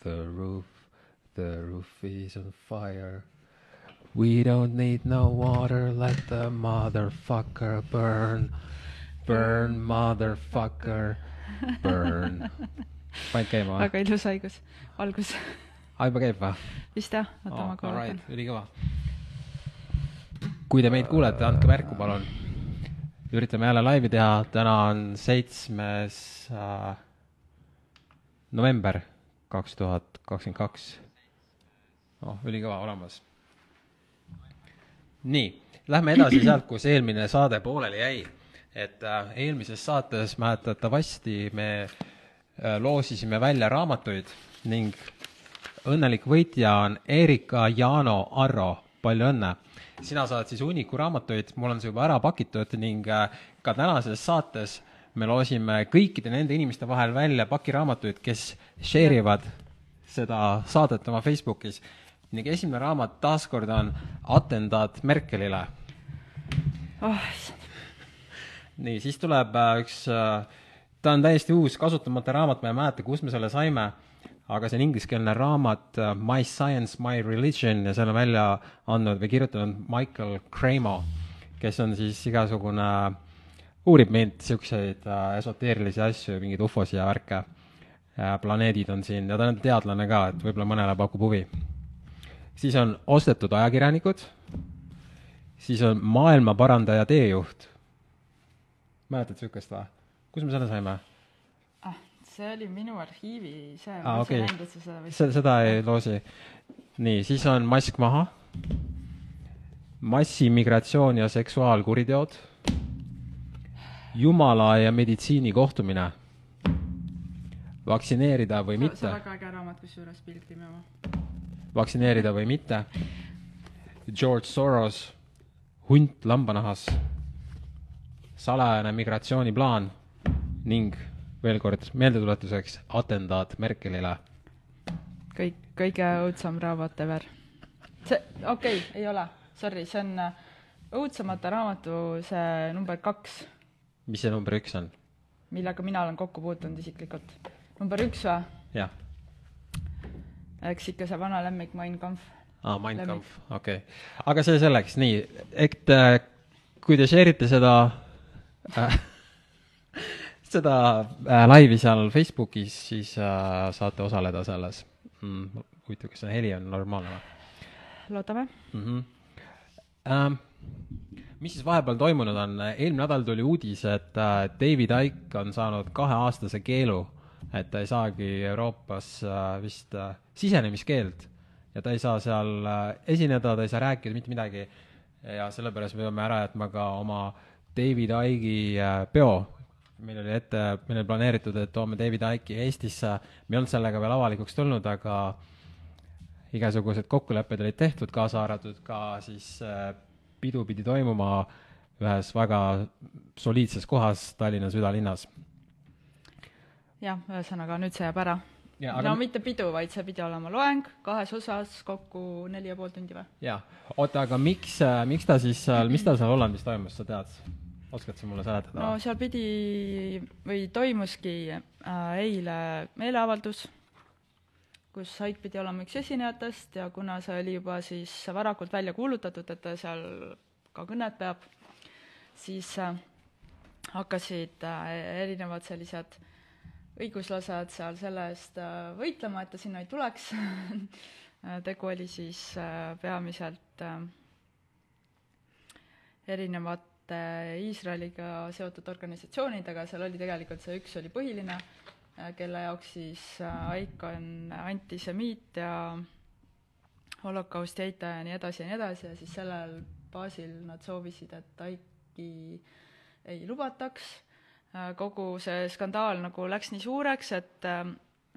the roof, the roof is on fire. We don't need no water, let the motherfucker burn. Burn, motherfucker, burn. panid käima või? väga ilus haigus, algus. aa, juba käib või? vist jah, oota ma kohe vaatan. ülikõva. kui te meid kuulete, andke märku, palun. üritame jälle laivi teha, täna on seitsmes äh, november kaks tuhat kakskümmend kaks. oh, ülikõva olemas. nii, lähme edasi sealt, kus eelmine saade pooleli jäi. et äh, eelmises saates mäletatavasti me äh, loosisime välja raamatuid ning õnnelik võitja on Erika Jaano Arro, palju õnne! sina saad siis hunniku raamatuid, mul on see juba ära pakitud ning äh, ka tänases saates me loosime kõikide nende inimeste vahel välja pakiraamatuid, kes share ivad seda saadet oma Facebookis ning esimene raamat taaskord on Atendaat Merkelile. oh, nii, siis tuleb äh, üks äh,, ta on täiesti uus kasutamata raamat, ma ei mäleta, kust me selle saime, aga see on ingliskeelne raamat äh, My Science, My Religion ja selle on välja andnud või kirjutanud Michael Cremo, kes on siis igasugune, uurib meilt niisuguseid äh, esoteerilisi asju, mingeid ufosid ja värke äh,. planeedid on siin ja ta on teadlane ka, et võib-olla mõnele pakub huvi. siis on ostetud ajakirjanikud, siis on maailma parandaja teejuht mäletad niisugust või? kus me selle saime? ah, see oli minu arhiivi see, Aa, ma okei. ei näinud, et sa seda vist see, seda ei loosi. nii, siis on mask maha, massimigratsioon ja seksuaalkuriteod, jumala ja meditsiini kohtumine, vaktsineerida või see mitte. on, väga äge raamat, kusjuures pildi memo. vaktsineerida või mitte, George Soros, hunt lambanahas, salajane migratsiooniplaan ning veel kord meeldetuletuseks atendaat Merkelile. Kõik, kõige õudsem raamat ever. see, okei okay,, ei ole, sorry, see on äh, õudsemate raamatu see number kaks, mis see number üks on? millega mina olen kokku puutunud isiklikult. number üks või? jah, eks ikka see vana lemmik Mein Kampf. aa, Mein Kampf, okei okay.. aga see selleks, nii, et äh, kui te share ite seda äh, seda äh, laivi seal Facebookis, siis äh, saate osaleda selles mm,. huvitav, kas see heli on normaalne või? loodame. mm. -hmm. Ähm, mis siis vahepeal toimunud on, eelmine nädal tuli uudis, et äh, David Icke on saanud kaheaastase keelu, et ta ei saagi Euroopas äh, vist äh, sisenemiskeeld ja ta ei saa seal esineda, ta ei saa rääkida mitte midagi ja sellepärast me peame ära jätma ka oma David Icke'i peo. meil oli ette, meil oli planeeritud, et toome David Icke'i Eestisse, me ei olnud sellega veel avalikuks tulnud, aga igasugused kokkulepped olid tehtud, kaasa arvatud ka siis äh, pidu pidi toimuma ühes väga soliidses kohas Tallinna südalinnas. jah, ühesõnaga nüüd see jääb ära. Ja, no aga- mitte pidu, vaid see pidi olema loeng kahes osas, kokku neli ja pool tundi või? jaa, oota, aga miks, miks ta siis seal, mis tal seal Hollandis toimus, sa tead? oskad sa mulle seletada no? seal pidi või toimuski äh, eile meeleavaldus, kus Haik pidi olema üks esinejatest ja kuna see oli juba siis varakult välja kuulutatud, et ta seal ka kõnet peab, siis äh, hakkasid äh, erinevad sellised õiguslased seal selle eest äh, võitlema, et ta sinna ei tuleks. tegu oli siis peamiselt erinevate Iisraeliga seotud organisatsioonidega, seal oli tegelikult see üks oli põhiline, kelle jaoks siis äh, Aik on antisemiit ja holokausti eitaja ja nii edasi ja nii edasi ja siis sellel baasil nad soovisid, et Aiki ei lubataks. kogu see skandaal nagu läks nii suureks, et äh,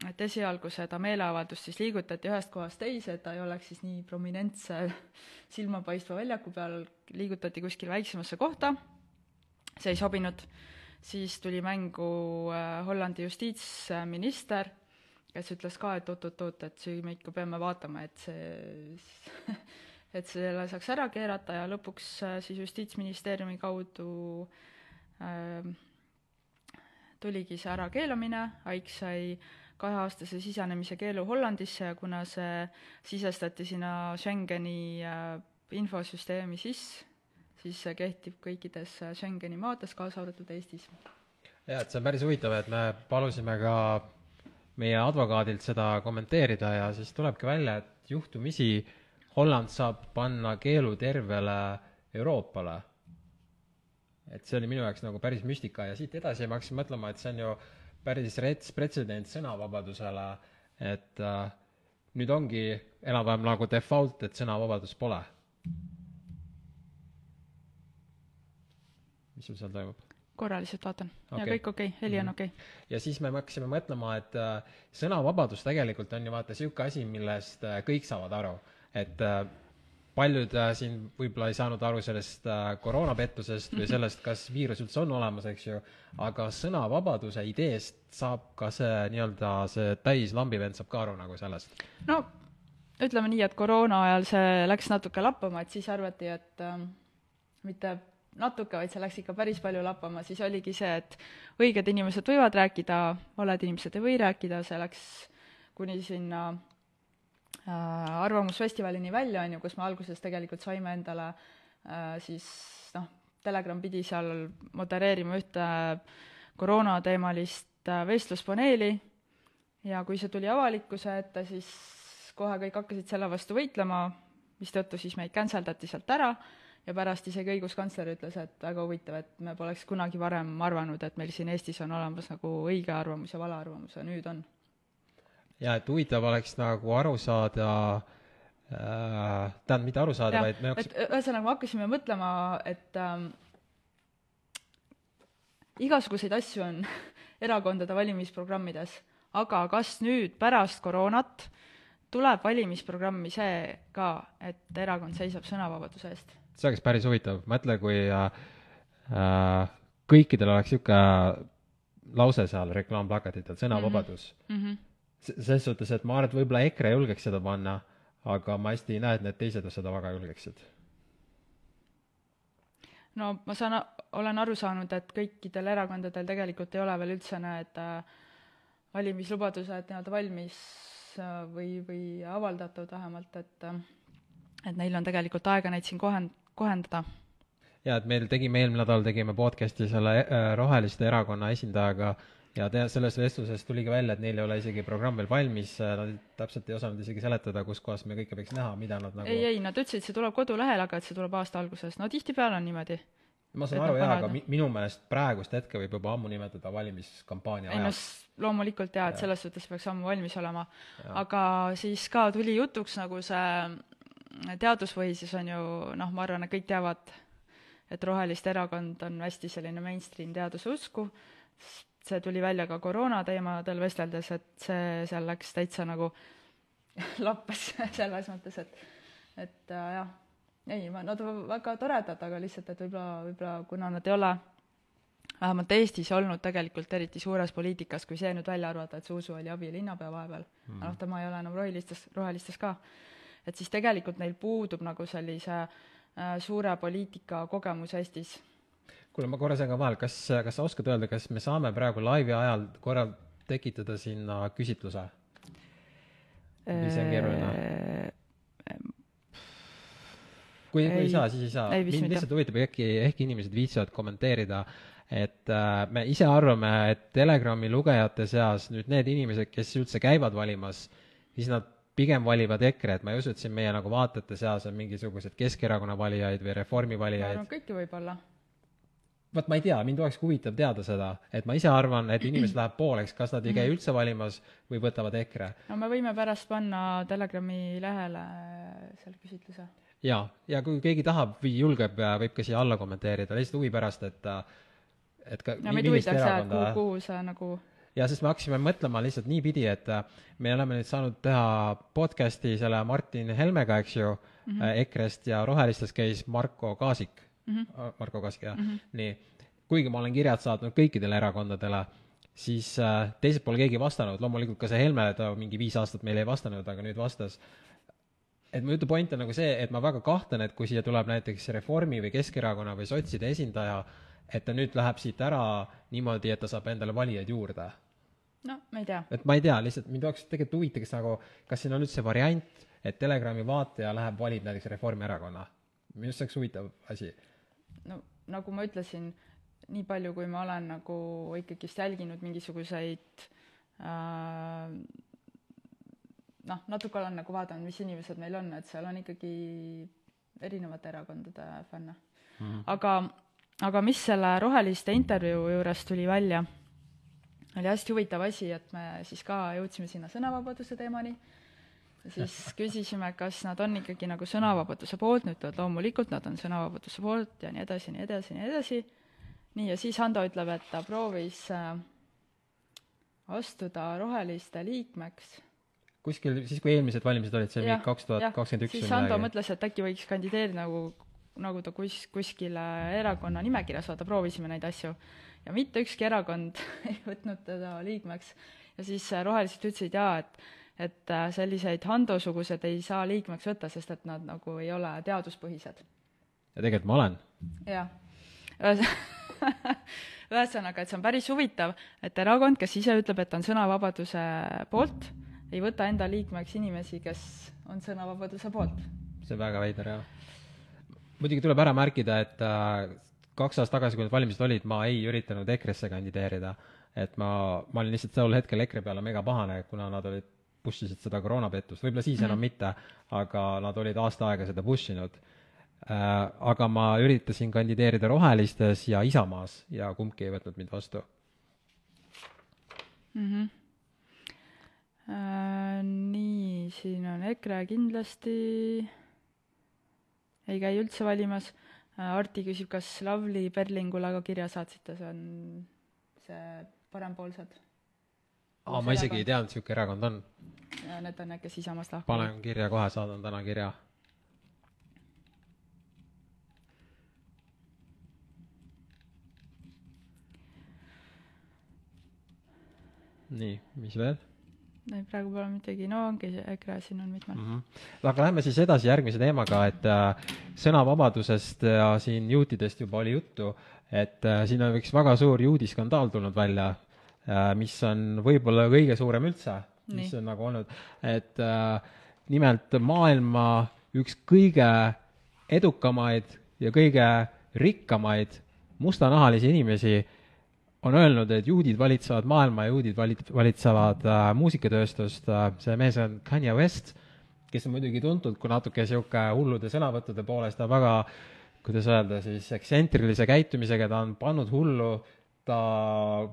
et esialgu seda meeleavaldust siis liigutati ühest kohast teise, et ta ei oleks siis nii prominentse silmapaistva väljaku peal, liigutati kuskile väiksemasse kohta, see ei sobinud, siis tuli mängu äh, Hollandi justiitsminister, kes ütles ka, et oot-oot-oot, et siin me ikka peame vaatama, et see et selle saaks ära keerata ja lõpuks äh, siis Justiitsministeeriumi kaudu äh, tuligi see ärakeelamine, Aik sai kaheaastase sisenemise keelu Hollandisse ja kuna see sisestati sinna Schengeni äh, infosüsteemi sisse, siis see kehtib kõikides äh, Schengeni maades, kaasa arvatud Eestis. jaa, et see on päris huvitav, et me palusime ka meie advokaadilt seda kommenteerida ja siis tulebki välja, et juhtumisi Holland saab panna keelu tervele Euroopale. et see oli minu jaoks nagu päris müstika ja siit edasi ma hakkasin mõtlema, et see on ju päris rets pretsedent sõnavabadusele, et äh, nüüd ongi enam-vähem nagu default, et sõnavabadust pole. Mis sul seal toimub? korra lihtsalt vaatan okay. ja kõik okei okay., heli on Mhm. okei okay.. ja siis me hakkasime mõtlema, et äh, sõnavabadus tegelikult on ju vaata niisugune asi, millest äh, kõik saavad aru. et äh, paljud äh, siin võib-olla ei saanud aru sellest äh, koroonapettusest või sellest, kas viirus üldse on olemas, eks ju, aga sõnavabaduse ideest saab ka see nii-öelda see täis lambivend saab ka aru nagu sellest. no ütleme nii, et koroona ajal see läks natuke lappama, et siis arvati, et ähm, mitte natuke, vaid see läks ikka päris palju lappama, siis oligi see, et õiged inimesed võivad rääkida, valed inimesed ei või rääkida, see läks kuni sinna äh, Arvamusfestivalini välja, on ju, kus me alguses tegelikult saime endale äh, siis noh, Telegram pidi seal modereerima ühte koroonateemalist äh, vestluspaneeli. Ja kui see tuli avalikkuse ette, siis kohe kõik hakkasid selle vastu võitlema, mistõttu siis meid cancel dati sealt ära ja pärast isegi õiguskantsler ütles, et väga huvitav, et me poleks kunagi varem arvanud, et meil siin Eestis on olemas nagu õige arvamus ja vale arvamus ja nüüd on. ja et huvitav oleks nagu aru saada äh,, tähendab, mitte aru saada, vaid me et hakkas- ühesõnaga, me hakkasime mõtlema, et ähm, igasuguseid asju on erakondade valimisprogrammides, aga kas nüüd pärast koroonat tuleb valimisprogrammi see ka, et erakond seisab sõnavabaduse eest? See oleks päris huvitav, mõtle, kui äh, äh, kõikidel oleks niisugune lause seal reklaamplakatitel, sõnavabadus mm. -hmm. mm. selles suhtes, et ma arvan, et võib-olla EKRE julgeks seda panna, aga ma hästi ei näe, et need teised seda väga julgeksid. no ma saan, olen aru saanud, et kõikidel erakondadel tegelikult ei ole veel üldse need äh, valimislubadused nii-öelda valmis äh, või, või avaldatud vähemalt, et et neil on tegelikult aega neid siin kohend-, kohendada. ja et meil tegime eelmine nädal, tegime podcast'i selle äh, Roheliste erakonna esindajaga ja te-, selles vestluses tuligi välja, et neil ei ole isegi programm veel valmis, nad täpselt ei osanud isegi seletada, kus kohas me kõike võiks näha, mida nad nagu ei, ei, nad ütlesid, see tuleb kodulehel, aga et see tuleb aasta alguses, no tihtipeale on niimoodi. ma saan aru jaa, aga mi-, minu meelest praegust hetke võib juba ammu nimetada valimiskampaania ajaks. loomulikult jaa, et selles suhtes peaks ammu valmis olema, aga siis ka tuli jutuks nagu see teaduspõhisus on ju noh, ma arvan, et kõik teavad, et Roheliste Erakond on hästi selline mainstream teaduse usku, see tuli välja ka koroona teemadel vesteldes, et see seal läks täitsa nagu lappes selles mõttes, et et äh, jah, ei, ma- nad on väga toredad, aga lihtsalt, et võib-olla, võib-olla kuna nad ei ole vähemalt Eestis olnud tegelikult eriti suures poliitikas, kui see nüüd välja arvata, et Zuzu oli abilinnapea vahepeal mm., noh, tema ei ole enam rohelistes, rohelistes ka, et siis tegelikult neil puudub nagu sellise äh, suure poliitika kogemus Eestis. kuule, ma korra segan vahele, kas, kas sa oskad öelda, kas me saame praegu laivi ajal korral tekitada sinna küsitluse? Või see on keeruline? kui, kui ei saa, siis ei saa. mind lihtsalt huvitab, äkki, ehkki inimesed viitsivad kommenteerida, et äh, me ise arvame, et Telegrami lugejate seas nüüd need inimesed, kes üldse käivad valimas, siis nad pigem valivad EKRE, et ma ei usu, et siin meie nagu vaatajate seas on mingisugused Keskerakonna valijaid või Reformi valijaid arvan, kõiki võib-olla. vot ma ei tea, mind oleks huvitav teada seda, et ma ise arvan, et inimesed lähevad pooleks, kas nad ei käi üldse valimas või võtavad EKRE. no me võime pärast panna Telegrami lehele selle küsitluse. ja, ja kui keegi tahab või julgeb, võib ka siia alla kommenteerida, lihtsalt huvi pärast, et et ka ja meid huvitaks kuhu, kuhu see nagu ja sest me hakkasime mõtlema lihtsalt niipidi, et äh, me oleme nüüd saanud teha podcast'i selle Martin Helmega, eks ju mm, -hmm. EKRE-st ja Rohelistest käis Marko Kaasik mm, -hmm. Marko Kaasik jah mm, -hmm. nii. kuigi ma olen kirjad saatnud kõikidele erakondadele, siis äh, teiselt pole keegi vastanud, loomulikult ka see Helme, ta mingi viis aastat meile ei vastanud, aga nüüd vastas et mu jutu point on nagu see, et ma väga kahtlen, et kui siia tuleb näiteks Reformi või Keskerakonna või sotside esindaja, et ta nüüd läheb siit ära niimoodi, et ta saab endale valijaid juurde. No ma ei tea. et ma ei tea, lihtsalt mind oleks tegelikult huvitaks nagu, kas siin on üldse variant, et Telegrami vaataja läheb, valib näiteks Reformierakonna. minu arust see oleks huvitav asi. no nagu ma ütlesin, nii palju, kui ma olen nagu ikkagist jälginud mingisuguseid äh, noh, natuke olen nagu vaadanud, mis inimesed meil on, et seal on ikkagi erinevate erakondade fänne mm. -hmm. aga, aga mis selle Roheliste intervjuu juures tuli välja, oli hästi huvitav asi, et me siis ka jõudsime sinna sõnavabaduse teemani. Ja siis küsisime, kas nad on ikkagi nagu sõnavabaduse poolt, nad ütlevad loomulikult, nad on sõnavabaduse poolt ja nii edasi, nii edasi, nii edasi. nii, ja siis Hando ütleb, et ta proovis äh, astuda Roheliste liikmeks. Kuskil siis, kui eelmised valimised olid, see oli kaks tuhat kakskümmend üks siis Ando mõtles, et äkki võiks kandideerida nagu, nagu ta kus, kuskile erakonna nimekirjas, vaata proovisime neid asju. Ja mitte ükski erakond ei võtnud teda liikmeks. ja siis äh, rohelised ütlesid jaa, et et äh, selliseid Hando-sugused ei saa liikmeks võtta, sest et nad nagu ei ole teaduspõhised. ja tegelikult ma olen. jah. ühesõnaga, et see on päris huvitav, et erakond, kes ise ütleb, et on sõnavabaduse poolt, ei võta enda liikmeks inimesi, kes on sõnavabaduse poolt. see on väga veider, jah. muidugi tuleb ära märkida, et äh, kaks aastat tagasi, kui need valimised olid, ma ei üritanud EKRE-sse kandideerida. et ma, ma olin lihtsalt tol hetkel EKRE peale mega pahane, kuna nad olid, push isid seda koroonapettust, võib-olla siis mm enam mitte, aga nad olid aasta aega seda push inud äh,. aga ma üritasin kandideerida Rohelistes ja Isamaas ja kumbki ei võtnud mind vastu mm. -hmm Äh, nii, siin on EKRE kindlasti, ei käi üldse valimas. Äh, Arti küsib, kas Lavly Perlingule ka kirja saatsite, see on see parempoolsed. aa, ma isegi ei teadnud, niisugune erakond on. Need on need, kes Isamaast lahkuvad. panen kirja kohe, saadan täna kirja nii, mis veel? Ei, praegu pole midagi, no ongi EKRE siin on mitmed mm. -hmm. aga lähme siis edasi järgmise teemaga, et äh, sõnavabadusest ja siin juutidest juba oli juttu, et äh, siin on üks väga suur juudiskandaal tulnud välja äh,, mis on võib-olla kõige suurem üldse, mis on nagu olnud, et äh, nimelt maailma üks kõige edukamaid ja kõige rikkamaid mustanahalisi inimesi on öelnud, et juudid valitsevad maailma ja juudid valit-, valitsevad äh, muusikatööstust äh,, see mees on Kanye West, kes on muidugi tuntud kui natuke niisugune hullude sõnavõttude poolest, ta on väga, kuidas öelda siis, ekstsentrilise käitumisega, ta on pannud hullu, ta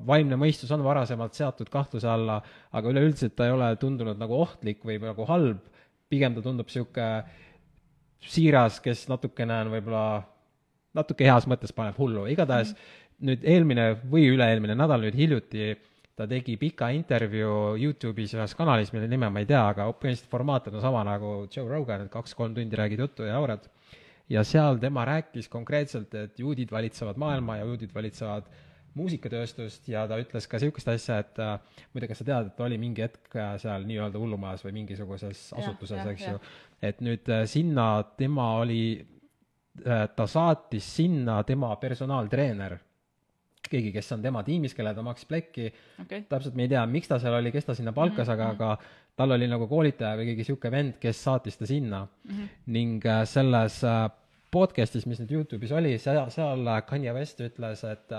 vaimne mõistus on varasemalt seatud kahtluse alla, aga üleüldiselt ta ei ole tundunud nagu ohtlik või nagu halb, pigem ta tundub niisugune siiras, kes natukene on võib-olla natuke heas mõttes paneb hullu, igatahes mm -hmm nüüd eelmine või üle-eelmine nädal nüüd hiljuti ta tegi pika intervjuu Youtube'is ühes kanalis, mille nime ma ei tea, aga põhimõtteliselt formaat on sama nagu Joe Rogan, et kaks-kolm tundi räägid juttu ja aurad. ja seal tema rääkis konkreetselt, et juudid valitsevad maailma ja juudid valitsevad muusikatööstust ja ta ütles ka niisugust asja, et äh, muide, kas sa tead, et oli mingi hetk äh, seal nii-öelda hullumajas või mingisuguses asutuses, eks ju, et nüüd äh, sinna tema oli äh,, ta saatis sinna tema personaaltreener keegi, kes on tema tiimis, kelle ta maksis plekki okay., täpselt me ei tea, miks ta seal oli, kes ta sinna palkas mm, -hmm. aga, mhm. aga tal oli nagu koolitaja või keegi niisugune vend, kes saatis ta sinna mm. -hmm. ning äh, selles äh, podcast'is, mis nüüd Youtube'is oli, seal, seal äh, Kanye West ütles, et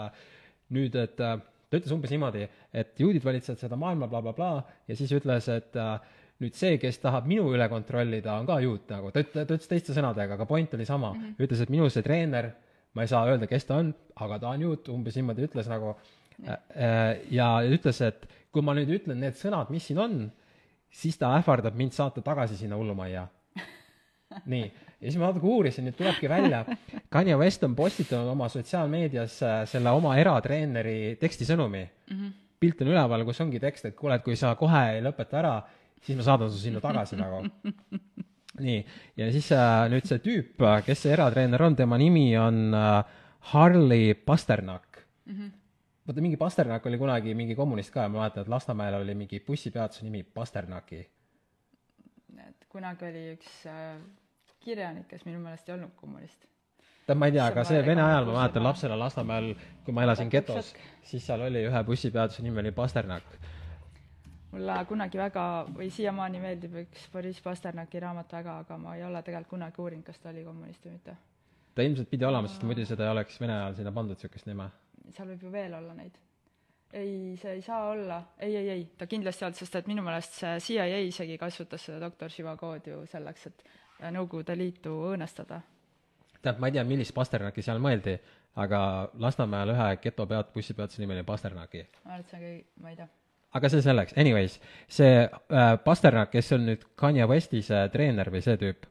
nüüd, et ta ütles umbes niimoodi, et juudid valitsevad seda maailma bla,, blablabla, ja siis ütles, et nüüd see, kes tahab minu üle kontrollida, on ka juut nagu, ta ütle-, ta ütles teiste sõnadega, aga point oli sama mm. -hmm. ütles, et minu see treener ma ei saa öelda, kes ta on, aga ta on juut, umbes niimoodi ütles nagu ja. Äh, ja ütles, et kui ma nüüd ütlen need sõnad, mis siin on, siis ta ähvardab mind saata tagasi sinna hullumajja. nii, ja siis ma natuke uurisin, nüüd tulebki välja, Kanye West on postitanud oma sotsiaalmeedias äh, selle oma eratreeneri tekstisõnumi mm. -hmm. pilt on üleval, kus ongi tekst, et kuule, et kui sa kohe ei lõpeta ära, siis ma saadan su sinna tagasi nagu nii, ja siis äh, nüüd see tüüp, äh, kes see eratreener on, tema nimi on äh, Harley Pasternak mm. -hmm. vaata, mingi Pasternak oli kunagi mingi kommunist ka ja ma mäletan, et Lasnamäel oli mingi bussipeatuse nimi Pasternaki. et kunagi oli üks äh, kirjanik, kes minu meelest ei olnud kommunist tähendab, ma ei tea, aga see Vene ajal ma mäletan lapsena Lasnamäel, kui ma elasin getos, siis seal oli ühe bussipeatuse nimi oli Pasternak mulle kunagi väga või siiamaani meeldib üks Boriss Pasternaki raamat väga, aga ma ei ole tegelikult kunagi uurinud, kas ta oli kommunist või mitte. ta ilmselt pidi olema, sest muidu seda ei oleks Vene ajal sinna pandud, niisugust nime. seal võib ju veel olla neid. ei, see ei saa olla, ei, ei, ei, ta kindlasti ei olnud, sest et minu meelest see CIA isegi kasutas seda doktor Živagood ju selleks, et Nõukogude Liitu õõnestada. tähendab, ma ei tea, millist Pasternaki seal mõeldi, aga Lasnamäel ühe geto peat-, bussipeatuse nimi oli Pasternaki. ma arvan, et see on kõige, ma ei tea aga see selleks, anyways, see äh, Pasternak, kes on nüüd Kanye Westi see treener või see tüüp,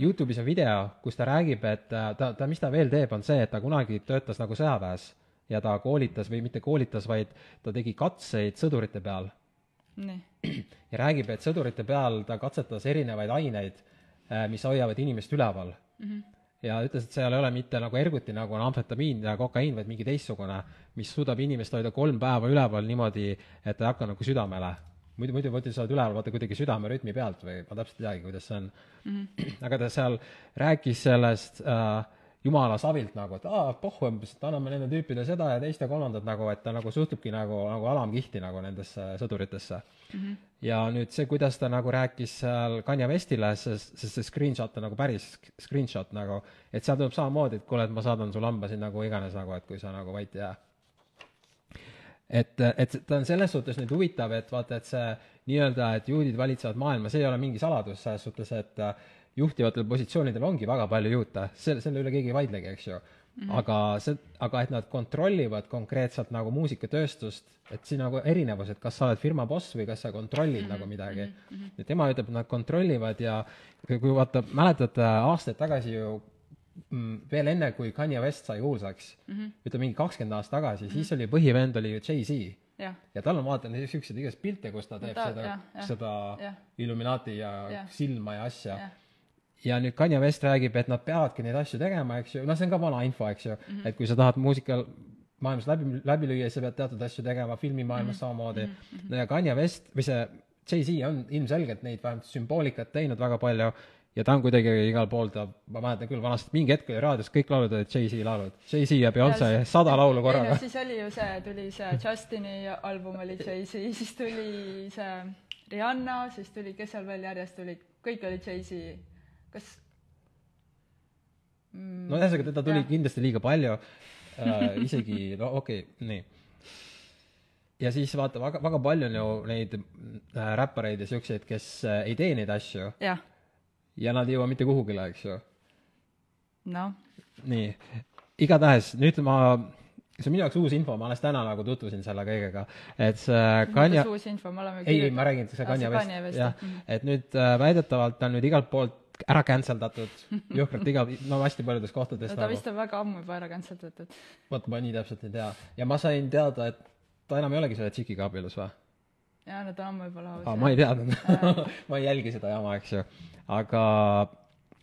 Youtube'is on video, kus ta räägib, et äh, ta, ta, mis ta veel teeb, on see, et ta kunagi töötas nagu sõjaväes ja ta koolitas või mitte koolitas, vaid ta tegi katseid sõdurite peal. nii, ja räägib, et sõdurite peal ta katsetas erinevaid aineid, mis hoiavad inimest üleval mm. -hmm. Ja ütles, et seal ei ole mitte nagu erguti, nagu on amfetamiin ja kokaiin, vaid mingi teistsugune, mis suudab inimest hoida kolm päeva üleval niimoodi, et ta ei hakka nagu südamele. muidu, muidu, muidu sa oled üleval vaata kuidagi südamerütmi pealt või ma täpselt ei teagi, kuidas see on mm. -hmm. aga ta seal rääkis sellest äh, jumala savilt nagu, et aa, pohhu anname nende tüüpidele seda ja teist ja kolmandat nagu, et ta nagu suhtubki nagu, nagu alamkihti nagu nendesse sõduritesse mm. -hmm. ja nüüd see, kuidas ta nagu rääkis seal Kanye Westile, sest, sest see screenshot on nagu päris screenshot nagu, et seal tuleb samamoodi, et kuule, et ma saadan su lambasid nagu iganes nagu, et kui sa nagu vait ei jää et, et ta on selles suhtes nüüd huvitav, et vaata, et see nii-öelda, et juudid valitsevad maailma, see ei ole mingi saladus selles suhtes, et äh, juhtivatel positsioonidel ongi väga palju juute, selle, selle üle keegi ei vaidlegi, eks ju mm. -hmm. aga see, aga et nad kontrollivad konkreetselt nagu muusikatööstust, et siin nagu erinevus, et kas sa oled firma boss või kas sa kontrollid mm -hmm. nagu midagi mm. -hmm. ja tema ütleb, et nad kontrollivad ja kui vaata, mäletad aastaid tagasi ju mm, veel enne, kui Kanye West sai kuulsaks mm, -hmm. ütleme mingi kakskümmend aastat tagasi mm, -hmm. siis oli põhivend oli ju Jay-Z. jah ja tal on vaata niisuguseid igast pilte, kus ta teeb ta- seda seda jah. Illuminati ja Jah. silma ja asja jah, ja nüüd Kanye West räägib, et nad peavadki neid asju tegema, eks ju, noh, see on ka vana info, eks ju mm, -hmm. et kui sa tahad muusikal maailmas läbi, läbi lüüa, siis sa pead teatud asju tegema, filmimaailmas mm -hmm. samamoodi mm. -hmm. no ja Kanye West või see Jay-Z on ilmselgelt neid vähemalt sümboolikat teinud väga palju ja ta on kuidagi igal pool, ta, ma mäletan küll vanasti, mingi hetk oli raadios kõik laulud olid Jay-Z laulud. Jay-Z ja Beyonce, sada laulu korraga. siis oli ju see, tuli see Justini album oli Jay-Z, siis tuli see Rihanna, siis tuli, kes seal veel järjest tulid, kõik olid Jay-Z. Kas mm, no ühesõnaga, teda tuli jah. kindlasti liiga palju äh,, isegi, no okei okay,, nii. ja siis vaata, väga, väga palju on ju neid äh, räppareid ja siukseid, kes äh, ei tee neid asju ja nad ei jõua mitte kuhugile, eks ju. noh, nii, igatahes nüüd ma, see on minu jaoks uus info, ma alles täna nagu tutvusin selle kõigega, et see Kanye uus info, me oleme ei, ma räägin, Kanye see Kanye West, jah jah. Mhm., et nüüd äh, väidetavalt on nüüd igalt poolt ära cancel datud jõhkralt iga, no hästi paljudes kohtades no ta vist on väga ammu juba ära cancel datud. vot ma nii täpselt ei tea. ja ma sain teada, et ta enam ei olegi selle tšikiga abielus või? jaa, no ta on lahus aa, ma ei teadnud. ma ei jälgi seda jama, eks ju. aga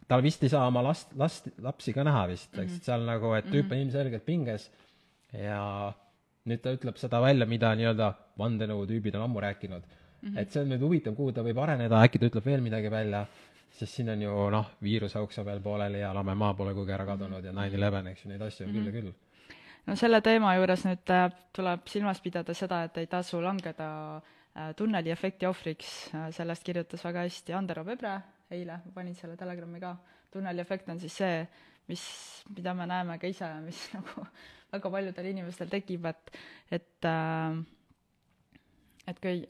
tal vist ei saa oma last, last, lapsi ka näha vist, eks, et seal nagu, et tüüp on ilmselgelt pinges ja nüüd ta ütleb seda välja, mida nii-öelda vandenõutüübid on ammu rääkinud mm. -hmm. et see on nüüd huvitav, kuhu ta võib areneda, äkki ta ütleb veel midagi välja, sest siin on ju noh, viirusauks on veel pooleli ja Lame maa pole kuhugi ära kadunud ja nine eleven, eks ju, neid asju on küll ja küll. no selle teema juures nüüd äh, tuleb silmas pidada seda, et ei tasu langeda äh, tunneliefekti ohvriks, sellest kirjutas väga hästi Andero Pebre eile, ma panin selle Telegrami ka, tunneliefekt on siis see, mis, mida me näeme ka ise, mis nagu väga paljudel inimestel tekib, et et äh, et kui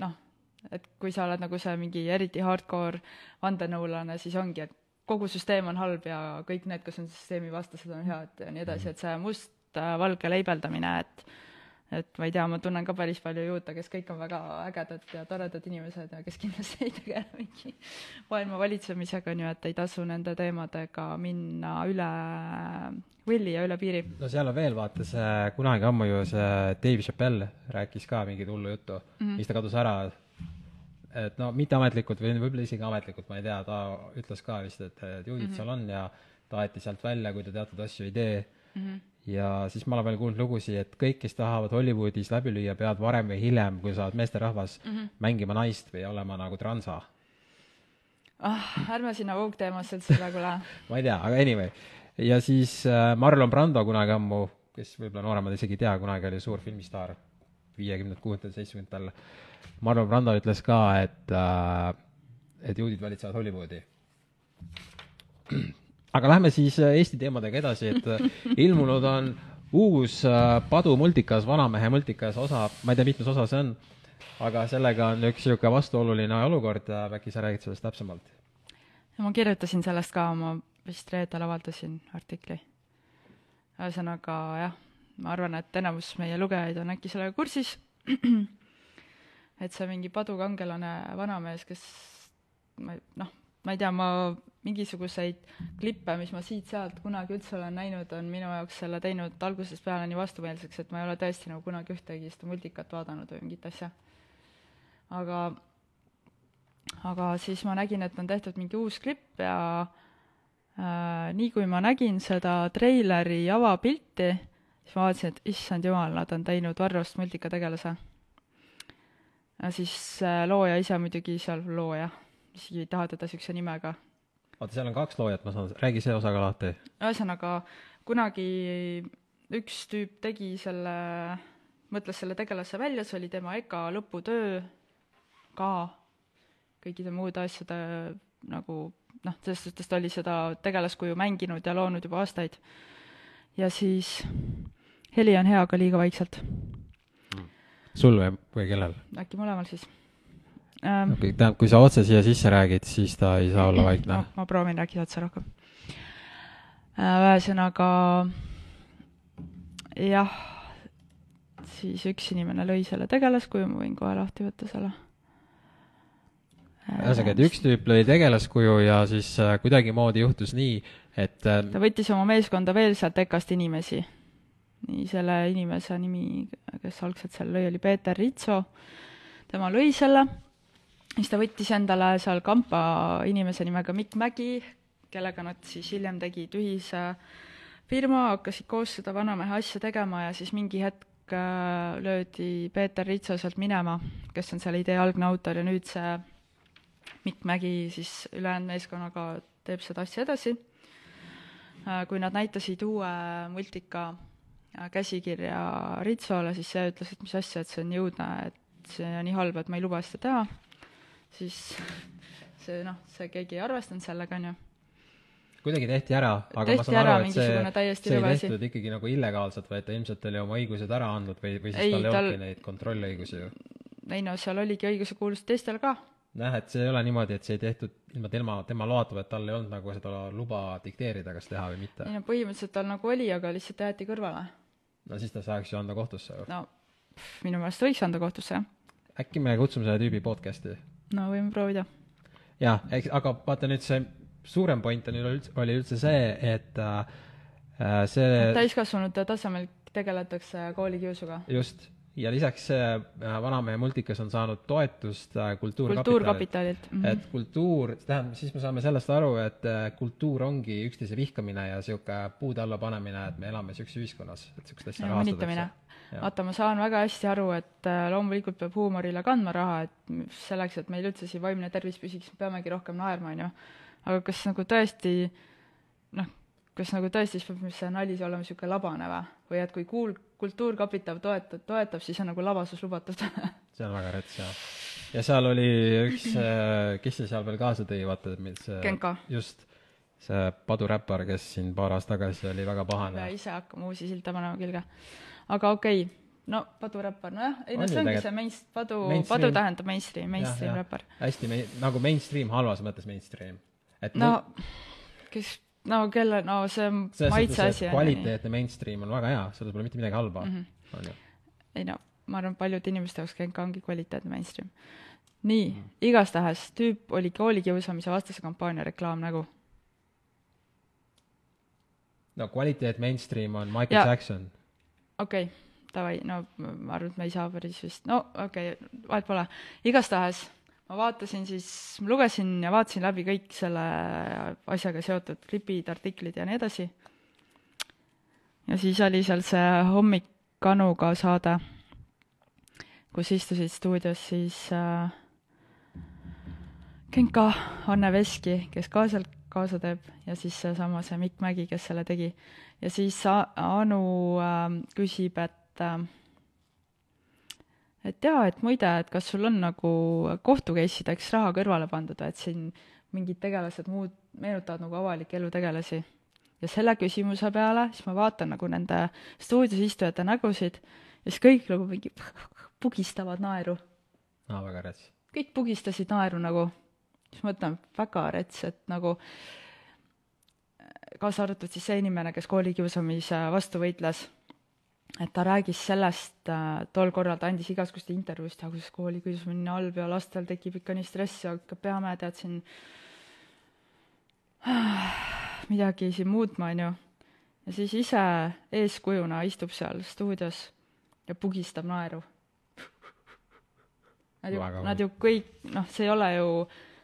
noh, et kui sa oled nagu see mingi eriti hardcore vandenõulane, siis ongi, et kogu süsteem on halb ja kõik need, kes on süsteemi vastased, on head ja nii edasi, et see must-valge leibeldamine, et et ma ei tea, ma tunnen ka päris palju juute, kes kõik on väga ägedad ja toredad inimesed ja kes kindlasti ei tegele mingi maailma valitsemisega, on ju, et ei tasu nende teemadega minna üle villi ja üle piiri. no seal on veel vaata see kunagi ammu ju see Dave Chappelle rääkis ka mingit hullu juttu mm, -hmm. mis ta kadus ära. Et no mitteametlikult või võib-olla isegi ametlikult, ma ei tea, ta ütles ka vist, et et juudid mm -hmm. seal on ja ta aeti sealt välja, kui ta teatud asju ei tee mm. -hmm. ja siis ma olen veel kuulnud lugusid, et kõik, kes tahavad Hollywoodis läbi lüüa, peavad varem või hiljem, kui sa oled meesterahvas mm, -hmm. mängima naist või olema nagu transa. ah, ärme sinna voog-teemasse üldse praegu lähe. ma ei tea, aga anyway. ja siis äh, Marlon Brando kunagi ammu, kes võib-olla nooremad isegi ei tea, kunagi oli suur filmistaar, viiekümnendatel, kuuekümnendatel, seitsmekümnendatel, Marlon Brando ütles ka, et äh,, et juudid valitsevad Hollywoodi. aga lähme siis äh, Eesti teemadega edasi, et äh, ilmunud on uus äh, Padu multikas, Vanamehe multikas osa, ma ei tea, mitmes osa see on, aga sellega on üks niisugune vastuoluline olukord, äkki sa räägid sellest täpsemalt? ma kirjutasin sellest ka, ma vist reedel avaldasin artikli. ühesõnaga jah, ma arvan, et enamus meie lugejaid on äkki sellega kursis, et see mingi padukangelane vanamees, kes ma noh, ma ei tea, ma mingisuguseid klippe, mis ma siit-sealt kunagi üldse olen näinud, on minu jaoks selle teinud algusest peale nii vastumeelseks, et ma ei ole tõesti nagu kunagi ühtegi seda multikat vaadanud või mingit asja. aga aga siis ma nägin, et on tehtud mingi uus klipp ja äh, nii kui ma nägin seda treileri avapilti, siis ma vaatasin, et issand jumal, nad on teinud Varrost multikategelase. Siis äh, looja ise muidugi seal, looja, isegi ei taha teda niisuguse nimega. oota, seal on kaks loojat, ma saan, räägi see osa ka lahti. ühesõnaga, kunagi üks tüüp tegi selle, mõtles selle tegelase välja, see oli tema EKA lõputöö ka kõikide muude asjade nagu noh, selles suhtes ta oli seda tegelaskuju mänginud ja loonud juba aastaid. ja siis heli on hea, aga liiga vaikselt, sul või, või kellel? äkki mõlemal siis ähm,. okei, tähendab, kui sa otse siia sisse räägid, siis ta ei saa olla vaikne no,. ma proovin rääkida otse rohkem. ühesõnaga jah, siis üks inimene lõi selle tegelaskuju, ma võin kohe lahti võtta selle. ühesõnaga, et üks tüüp lõi tegelaskuju ja siis äh, kuidagimoodi juhtus nii, et äh, ta võttis oma meeskonda veel sealt EKA-st inimesi. Nii selle inimese nimi, kes algselt seal lõi, oli Peeter Ritso. tema lõi selle, siis ta võttis endale seal kampa inimese nimega Mikk Mägi, kellega nad siis hiljem tegid ühise firma, hakkasid koos seda vanamehe asja tegema ja siis mingi hetk äh, löödi Peeter Ritso sealt minema, kes on selle idee algne autor ja nüüd see Mikk Mägi siis ülejäänud meeskonnaga teeb seda asja edasi Äh, kui nad näitasid uue multika käsikirja Ritsole, siis see ütles, et mis asja, et see on nii õudne, et see on nii halb, et ma ei luba seda teha, siis see noh, see keegi ei arvestanud sellega, on ju. kuidagi tehti ära, aga ma Tehti saan ära aru, et see, see ei rõve asi. tehtud ikkagi nagu illegaalselt, vaid ta ilmselt oli oma õigused ära andnud või, või siis Ei, tal ei tal- olnudki neid kontrollõigusi ju. ei no seal oligi õiguse kuulus teistel ka, jah, et see ei ole niimoodi, et see ei tehtud ilma tema, tema loata, vaid tal ei olnud nagu seda luba dikteerida, kas teha või mitte ei. no põhimõtteliselt tal nagu oli, aga lihtsalt jäeti kõrvale. No siis ta saaks ju anda kohtusse ju. no pff, minu meelest võiks anda kohtusse, jah. äkki me kutsume selle tüübi podcast'i? no võime proovida. jah, eks, aga vaata nüüd see suurem point on üleüldse, oli üldse see, et äh, see täiskasvanute tasemel tegeletakse koolikiusuga. just, ja lisaks see äh, Vanamehe multikas on saanud toetust äh, Kultuurkapitalilt. kultuurkapitalilt mm. -hmm. et kultuur, tähendab, siis me saame sellest aru, et äh, kultuur ongi üksteise vihkamine ja sihuke puude alla panemine, et me elame sihukeses ühiskonnas, et sihukest asja. Jah. vaata, ma saan väga hästi aru, et loomulikult peab huumorile kandma raha, et selleks, et meil üldse siin vaimne tervis püsiks, me peamegi rohkem naerma, on ju. aga kas nagu tõesti noh, kas nagu tõesti siis peab see nali olema niisugune labane või? Või et kui kuul-, kultuurkapital toetab, toetab, siis on nagu labasus lubatud see on väga rets, jah. ja seal oli üks, kes see seal veel kaasa tõi, vaata, mis see Genka. just, see paduräppar, kes siin paar aastat tagasi oli väga pea pahane. ise hakkama uusi silte panema külge. aga okei okay., no paduräppar, nojah, ei no see ongi see main, padu, Mainstream. padu tähendab mainstream, mainstream räppar. hästi mei-, nagu mainstream, halvas mõttes mainstream. et no mul- kes, no kelle, no see on maitse asi kvaliteetne mainstream on väga hea, selles pole mitte midagi halba mm. -hmm. on ei no ma arvan, paljude inimeste jaoks Genka ongi kvaliteetne mainstream. nii mm., igastahes tüüp oli koolikiusamise vastase kampaania reklaamnägu. no kvaliteet mainstream on Michael Ja- Jackson. okei okay,, davai, no ma arvan, et me ei saa päris vist, no okei okay,, vahet pole. igastahes ma vaatasin siis, lugesin ja vaatasin läbi kõik selle asjaga seotud klipid, artiklid ja nii edasi. ja siis oli seal see Hommik Kanuga saade, kus istusid stuudios siis äh, Genka, Anne Veski, kes ka seal kaasa teeb ja siis seesama see Mikk Mägi, kes selle tegi. ja siis Anu äh, küsib, et äh, et jaa, et muide, et kas sul on nagu kohtu case ideks raha kõrvale pandud, et siin mingid tegelased muud meenutavad nagu avaliku elu tegelasi. ja selle küsimuse peale siis ma vaatan nagu nende stuudios istujate nägusid ja siis kõik nagu mingi pugistavad naeru. aa, väga rets. kõik pugistasid naeru nagu, siis mõtlen, väga rets, et nagu kaasa arvatud siis see inimene, kes koolikiusamise vastu võitles et ta räägis sellest äh, tol korral, ta andis igasuguseid intervjuusid, ja kuidas koolikiusamine on halb ja lastel tekib ikka nii stressi, aga peame, tead, siin midagi siin muutma, on ju. ja siis ise eeskujuna istub seal stuudios ja pugistab naeru. Nad ju, nad ju kõik, noh, see ei ole ju,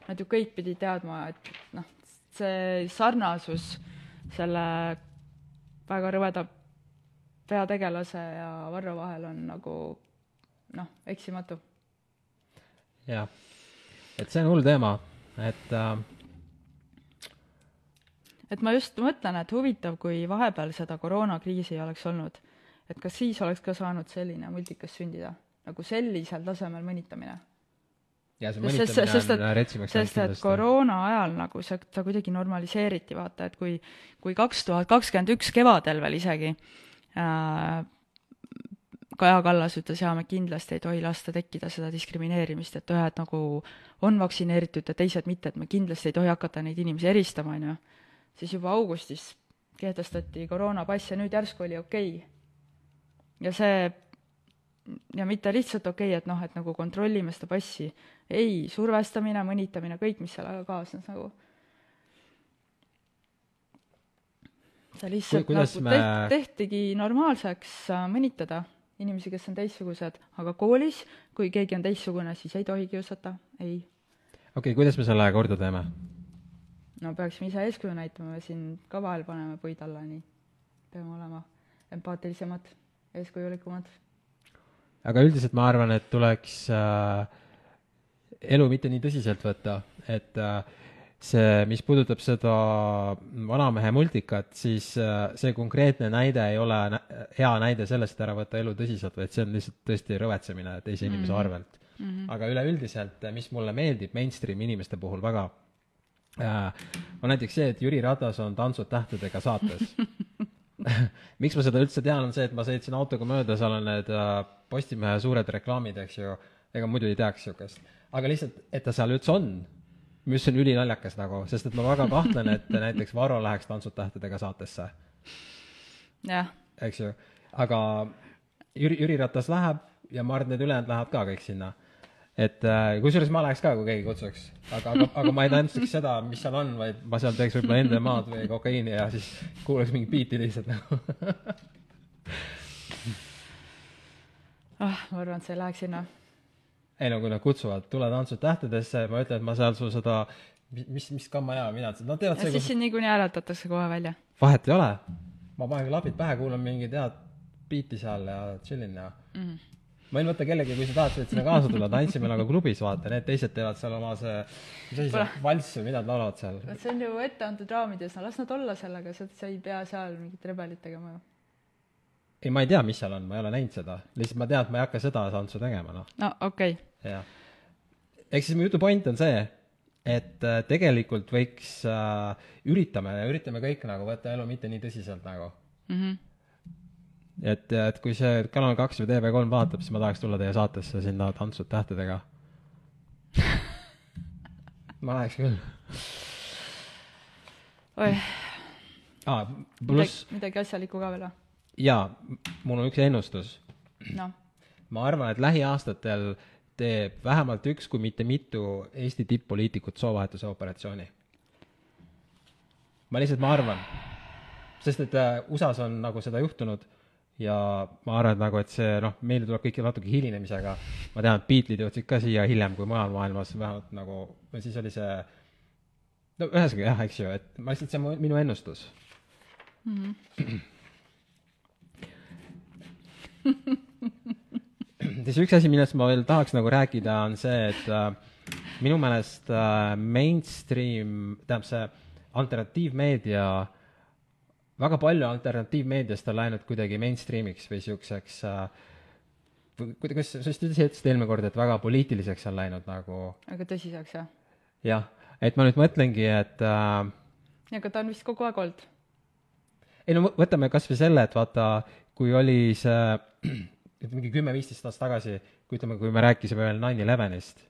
nad ju kõik pidid teadma, et noh, see sarnasus selle väga rõveda peategelase ja Varro vahel on nagu noh, eksimatu. jah, et see on hull teema, et äh... et ma just mõtlen, et huvitav, kui vahepeal seda koroonakriisi ei oleks olnud, et kas siis oleks ka saanud selline multikas sündida, nagu sellisel tasemel mõnitamine? Ja see mõnitamine sest, on retsimaks sest et koroona ajal nagu see, ta kuidagi normaliseeriti, vaata, et kui, kui kaks tuhat kakskümmend üks kevadel veel isegi Kaja Kallas ütles, jaa, me kindlasti ei tohi lasta tekkida seda diskrimineerimist, et ühed nagu on vaktsineeritud ja teised mitte, et me kindlasti ei tohi hakata neid inimesi eristama, on ju. siis juba augustis kehtestati koroonapass ja nüüd järsku oli okei okay.. ja see, ja mitte lihtsalt okei okay,, et noh, et nagu kontrollime seda passi, ei, survestamine, mõnitamine, kõik, mis sellega kaasnes nagu see lihtsalt Kui, nagu me... tehtigi normaalseks äh, mõnitada inimesi, kes on teistsugused, aga koolis, kui keegi on teistsugune, siis ei tohi kiusata, ei. okei okay,, kuidas me selle korda teeme? no peaksime ise eeskuju näitama, me siin ka vahel paneme puid alla, nii. peame olema empaatilisemad, eeskujulikumad. aga üldiselt ma arvan, et tuleks äh, elu mitte nii tõsiselt võtta, et äh, see, mis puudutab seda vanamehe multikat, siis äh, see konkreetne näide ei ole hea näide sellest, et ära võtta elu tõsiselt, vaid see on lihtsalt tõesti rõvetsemine teise inimese mm -hmm. arvelt mm. -hmm. aga üleüldiselt, mis mulle meeldib mainstream inimeste puhul väga, äh, on näiteks see, et Jüri Ratas on Tantsud tähtedega saates miks ma seda üldse tean, on see, et ma sõitsin autoga mööda, seal on need äh, Postimehe suured reklaamid, eks ju, ega muidu ei teaks niisugust. aga lihtsalt, et ta seal üldse on mis on ülinaljakas nagu, sest et ma väga kahtlen, et näiteks Varro läheks Tantsud tähtedega saatesse. eks ju, aga Jüri, Jüri Ratas läheb ja ma arvan, et need ülejäänud lähevad ka kõik sinna. et äh, kusjuures ma läheks ka, kui keegi kutsuks, aga, aga, aga ma ei tantsiks seda, mis seal on, vaid ma seal teeks võib-olla NDMA-d või kokaiini ja siis kuulaks mingit biiti lihtsalt nagu. Ah, ma arvan, et sa ei läheks sinna ei no kui nad kutsuvad, tule tantsud tähtedesse, ma ütlen, et ma seal sul seda, mis, mis kamma hea, mina nad teevad ja see, siis kus... sind niikuinii hääletatakse kohe välja. vahet ei ole. ma panen klapid pähe, kuulan mingit head biiti seal ja chillin ja mm. -hmm ma võin võtta kellegi, kui sa tahad, võid sinna kaasa tulla, tantsime nagu klubis, vaata, need teised teevad seal oma see, mis asi see, valss või mida nad laulavad seal? see on ju etteantud raamides, no las nad olla sellega, sa, sa ei pea seal mingit rebelit tegema ju ei, ma ei tea, mis seal on, ma ei ole näinud seda, lihtsalt ma tean, et ma ei hakka seda tantsu tegema, noh. no okei okay.. Ehk siis mu jutu point on see, et äh, tegelikult võiks äh,, üritame, üritame kõik nagu võtta elu mitte nii tõsiselt nagu mm. -hmm. et, et kui see Kanal kaks või TV3 vaatab, siis ma tahaks tulla teie saatesse sinna Tantsud tähtedega ma läheks küll. oih ah,. pluss midagi, asjalikku ka veel või? jaa, mul on üks ennustus no.. ma arvan, et lähiaastatel teeb vähemalt üks, kui mitte mitu Eesti tipp-poliitikut soovahetuse operatsiooni. ma lihtsalt, ma arvan, sest et äh, USA-s on nagu seda juhtunud ja ma arvan, et nagu, et see noh, meile tuleb kõik natuke hilinemisega. ma tean, et Beatlesid jõudsid ka siia hiljem kui mujal maailmas, vähemalt nagu, või siis oli see, no ühesõnaga jah, eks ju, et ma lihtsalt, see on minu ennustus mm. -hmm siis üks asi, millest ma veel tahaks nagu rääkida, on see, et äh, minu meelest äh, mainstream, tähendab see alternatiivmeedia, väga palju alternatiivmeediast on läinud kuidagi mainstream'iks või siukseks äh, kuidas, sa just ütlesid eelmine kord, et väga poliitiliseks on läinud nagu aga tõsiseks, jah? jah, et ma nüüd mõtlengi, et äh, aga ta on vist kogu aeg olnud. ei no võtame kas või selle, et vaata, kui oli see, et mingi kümme-viisteist aastat tagasi, kui ütleme, kui me rääkisime veel nine elevenist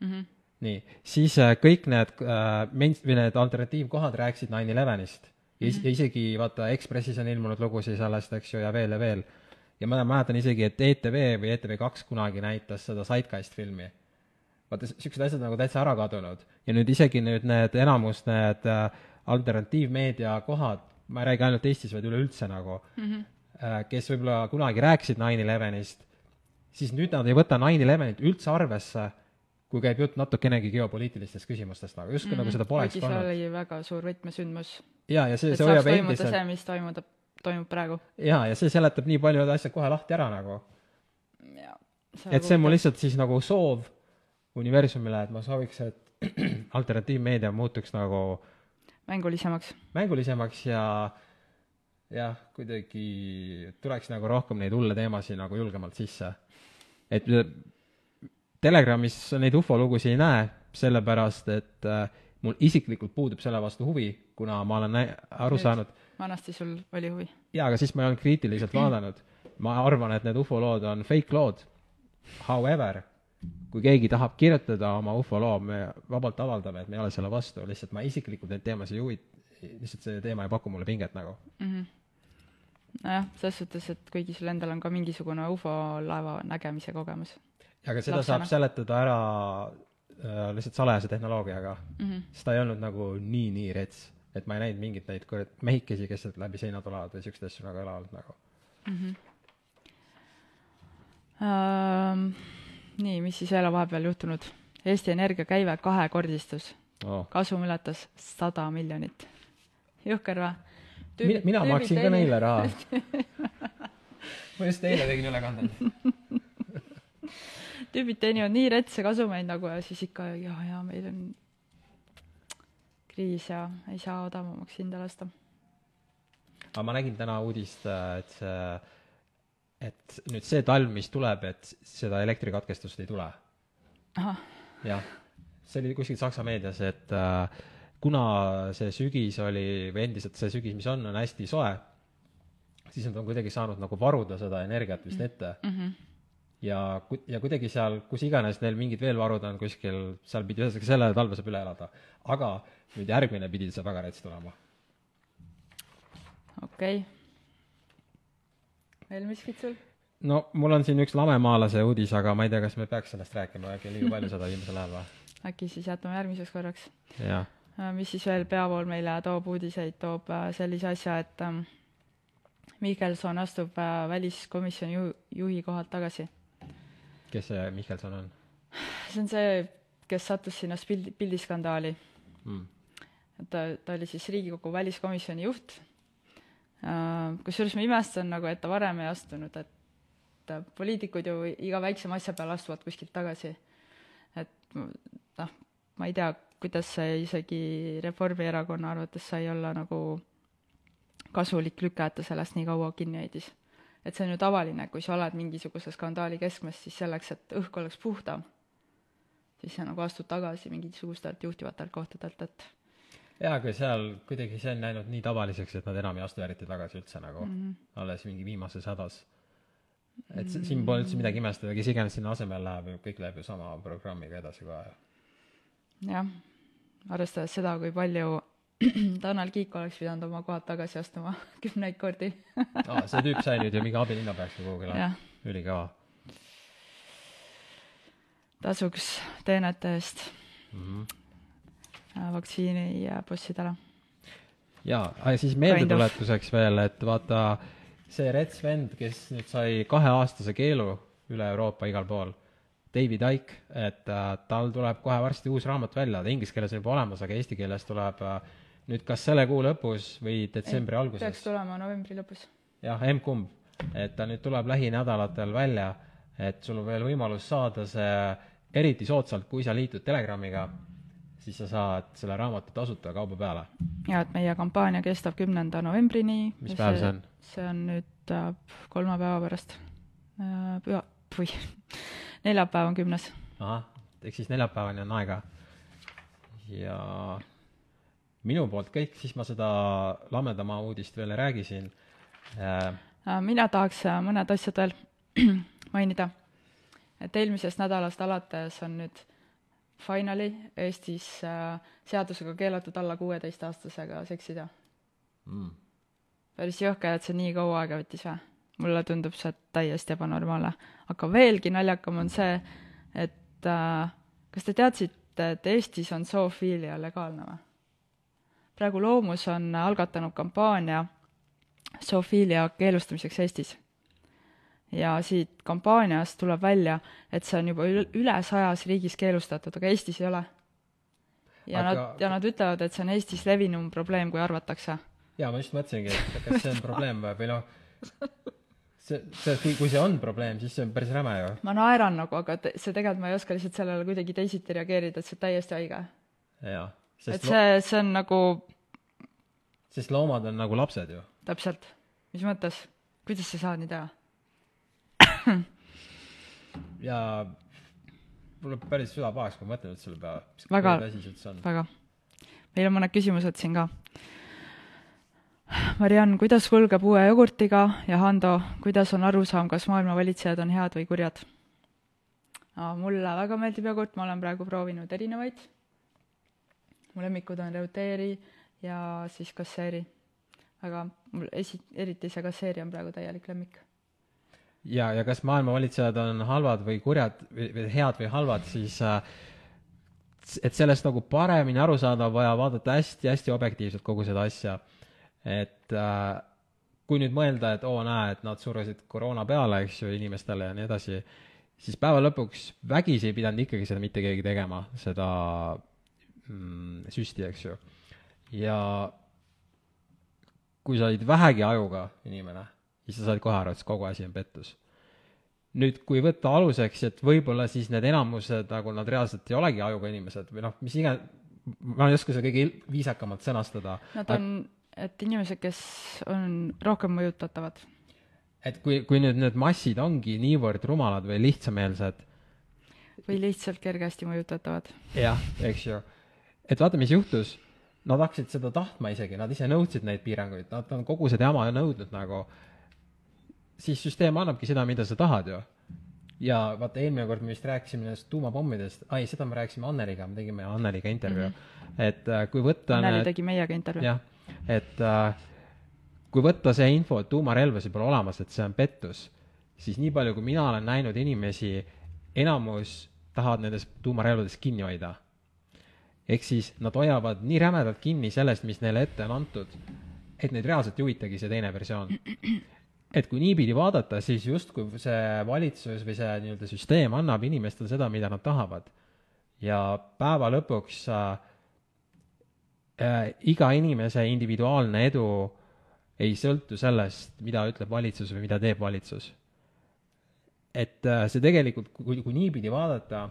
mm. -hmm. nii, siis äh, kõik need äh, main- või need alternatiivkohad rääkisid nine elevenist. ja is- Mhm. ja isegi vaata Ekspressis on ilmunud lugusid sellest, eks ju, ja veel ja veel. ja ma mäletan isegi, et ETV või ETV2 kunagi näitas seda Zeitgeist filmi. vaata, siuksed asjad nagu täitsa ära kadunud ja nüüd isegi nüüd need enamus need äh, alternatiivmeedia kohad, ma ei räägi ainult Eestis, vaid üleüldse nagu Mm -hmm. Äh, kes võib-olla kunagi rääkisid nine elevenist, siis nüüd nad ei võta nine elevenit üldse arvesse, kui käib jutt natukenegi geopoliitilistest küsimustest nagu, justkui mm -hmm. nagu seda Mhm. kuigi see olnud. oli väga suur võtmesündmus. jaa, ja see, see hoiab toimuda endiselt see, mis toimub, toimub praegu. jaa, ja see seletab nii paljud asjad kohe lahti ära nagu. et see on mul lihtsalt siis nagu soov universumile, et ma sooviks, et alternatiivmeedia muutuks nagu mängulisemaks. mängulisemaks ja jah, kuidagi tuleks nagu rohkem neid hulle teemasid nagu julgemalt sisse. et Telegramis neid ufolugusid ei näe, sellepärast et äh, mul isiklikult puudub selle vastu huvi, kuna ma olen nä- aru Nüüd. saanud, vanasti sul oli huvi? jaa, aga siis ma ei olnud kriitiliselt vaadanud. ma arvan, et need ufolood on fake lood. However, kui keegi tahab kirjutada oma ufoloo, me vabalt avaldame, et me ei ole selle vastu, lihtsalt ma isiklikult neid teemasid ei huvi-, lihtsalt see teema ei paku mulle pinget nagu. mm. -hmm. Nojah, selles suhtes, et kuigi sul endal on ka mingisugune ufo-laeva nägemise kogemus aga seda Lapsena. saab seletada ära äh, lihtsalt salajase tehnoloogiaga mm. -hmm. sest ta ei olnud nagu nii, nii rets. et ma ei näinud mingeid neid kurat mehikesi, kes sealt läbi seina tulevad või siukseid asju nagu olnud nagu. Mm -hmm. ähm, nii, mis siis veel on vahepeal juhtunud? Eesti Energia käive kahekordistus, Oh. kasum ületas sada miljonit. jõhker või? Mina, mina maksin ka neile raha. ma just eile tegin ülekande. tüübid teenivad nii retse kasumeid nagu ja siis ikka ja, ja meil on kriis ja ei saa odavamaks hinda lasta. aga ma nägin täna uudist, et see, et nüüd see talv, mis tuleb, et seda elektrikatkestust ei tule. jah, see oli kuskil Saksa meedias, et äh, kuna see sügis oli, või endiselt see sügis, mis on, on hästi soe, siis nad on kuidagi saanud nagu varuda seda energiat vist ette mm -hmm. ja ku-, ja kuidagi seal, kus iganes neil mingid veel varud on kuskil, seal pidi ühesõnaga selle talve saab üle elada. aga nüüd järgmine pidi see väga rets tulema. okei okay.. veel miskit sul? no mul on siin üks lamemaalase uudis, aga ma ei tea, kas me peaks sellest rääkima, äkki liiga palju seda viimasel ajal või? äkki siis jätame järgmiseks korraks. jah. Mis siis veel peavool meile toob uudiseid, toob äh, sellise asja, et ähm, Michelson astub äh, väliskomisjoni ju-, juhi kohalt tagasi. kes see Michelson on see on see, kes sattus sinna pildi, pildiskandaali. mm.? ta, ta oli siis Riigikogu väliskomisjoni juht. Kusjuures ma imestan nagu, et ta varem ei astunud, et äh, poliitikud ju iga väiksema asja peale astuvad kuskilt tagasi. et noh, ma ei tea, kuidas see isegi Reformierakonna arvates sai olla nagu kasulik lüke, et ta sellest nii kaua kinni hoidis. et see on ju tavaline, kui sa oled mingisuguse skandaali keskmes, siis selleks, et õhk oleks puhtam, siis sa nagu astud tagasi mingisugustelt juhtivatelt kohtadelt, et jaa, aga seal kuidagi see on läinud nii tavaliseks, et nad enam ei astu eriti tagasi üldse nagu mm, -hmm. alles mingi viimases hädas. et mm -hmm. siin pole üldse midagi imestada, kes iganes sinna asemele läheb, kõik läheb ju sama programmiga edasi kohe. Jah, arvestades seda, kui palju Tanel Kiik oleks pidanud oma kohad tagasi astuma kümneid kordi. aa, see tüüp sai nüüd ju mingi abilinnapeaks või kuhugile ülikõva tasuks teenete eest mm. -hmm. äh, vaktsiinibossidele. jaa, aga siis meeldetuletuseks veel, et vaata, see rets vend, kes nüüd sai kaheaastase keelu üle Euroopa igal pool, David Icke, et äh, tal tuleb kohe varsti uus raamat välja, ta inglise keeles on juba olemas, aga eesti keeles tuleb äh, nüüd kas selle kuu lõpus või detsembri peaks alguses. tulema novembri lõpus. jah, emb-kumb. et ta nüüd tuleb lähinädalatel välja, et sul on veel võimalus saada see eriti soodsalt, kui sa liitud Telegramiga, siis sa saad selle raamatu tasuta kauba peale. ja et meie kampaania kestab kümnenda novembrini. Mis päev see on? see on nüüd äh, kolme päeva pärast, püha, puh, neljapäev on kümnes. ahah, ehk siis neljapäevani on aega. ja minu poolt kõik, siis ma seda lamedamaa uudist veel ei räägi siin äh,. mina tahaks mõned asjad veel mainida. et eelmisest nädalast alates on nüüd finally Eestis äh, seadusega keelatud alla kuueteistaastasega seksida mm.. päris jõhker, et see nii kaua aega võttis või? Mulle tundub see täiesti ebanormaalne. aga veelgi naljakam on see, et äh, kas te teadsite, et Eestis on zoofiilia legaalne või? praegu Loomus on algatanud kampaania zoofiilia keelustamiseks Eestis. ja siit kampaaniast tuleb välja, et see on juba üle sajas riigis keelustatud, aga Eestis ei ole. ja aga... nad, ja nad ütlevad, et see on Eestis levinum probleem, kui arvatakse. jaa, ma just mõtlesingi, et kas see on probleem või, või noh, see, see, kui, kui see on probleem, siis see on päris räme ju. ma naeran nagu, aga te, see tegelikult ma ei oska lihtsalt sellele kuidagi teisiti reageerida, et see on täiesti haige. et see, see on nagu sest loomad on nagu lapsed ju. täpselt. mis mõttes? kuidas sa saad nii teha ja mul läheb päris süda pahaks, kui ma mõtlen üldse selle peale. väga, väga. meil on mõned küsimused siin ka. Mariann, kuidas kulgeb uue jogurtiga ja Hando, kuidas on arusaam, kas maailma valitsejad on head või kurjad? mulle väga meeldib jogurt, ma olen praegu proovinud erinevaid. mu lemmikud on Reuteeri ja siis kasseeri. aga mul esi-, eriti see kasseeri on praegu täielik lemmik. ja, ja kas maailma valitsejad on halvad või kurjad või, või head või halvad, siis äh, et sellest nagu paremini aru saada, on vaja vaadata hästi-hästi objektiivselt kogu seda asja. Et äh, kui nüüd mõelda, et oo, näe, et nad surusid koroona peale, eks ju, inimestele ja nii edasi, siis päeva lõpuks vägisi ei pidanud ikkagi seda mitte keegi tegema, seda mm, süsti, eks ju ja kui sa olid vähegi ajuga inimene, siis sa said kohe aru, et kogu asi on pettus. nüüd, kui võtta aluseks, et võib-olla siis need enamused, nagu nad reaalselt ei olegi ajuga inimesed või noh, mis iganes, ma ei oska seda kõige viisakamalt sõnastada. Nad on, et inimesed, kes on rohkem mõjutatavad. et kui, kui nüüd need massid ongi niivõrd rumalad või lihtsameelsed või lihtsalt kergesti mõjutatavad. jah, eks ju. et vaata, mis juhtus nad hakkasid seda tahtma isegi, nad ise nõudsid neid piiranguid, nad on kogu seda jama nõudnud nagu, siis süsteem annabki seda, mida sa tahad ju. ja vaata, eelmine kord me vist rääkisime nendest tuumapommidest, ai, seda me rääkisime Anneliga, me tegime Anneliga intervjuu mm, -hmm. et äh, kui võtta Anneli need, tegi meiega intervjuu. jah, et äh, kui võtta see info, et tuumarelvasid pole olemas, et see on pettus, siis nii palju, kui mina olen näinud inimesi, enamus tahavad nendest tuumarelvadest kinni hoida ehk siis nad hoiavad nii rämedalt kinni sellest, mis neile ette on antud, et neid reaalselt ei huvitagi see teine versioon. et kui niipidi vaadata, siis justkui see valitsus või see nii-öelda süsteem annab inimestele seda, mida nad tahavad. ja päeva lõpuks äh, äh, iga inimese individuaalne edu ei sõltu sellest, mida ütleb valitsus või mida teeb valitsus. et äh, see tegelikult, kui, kui niipidi vaadata,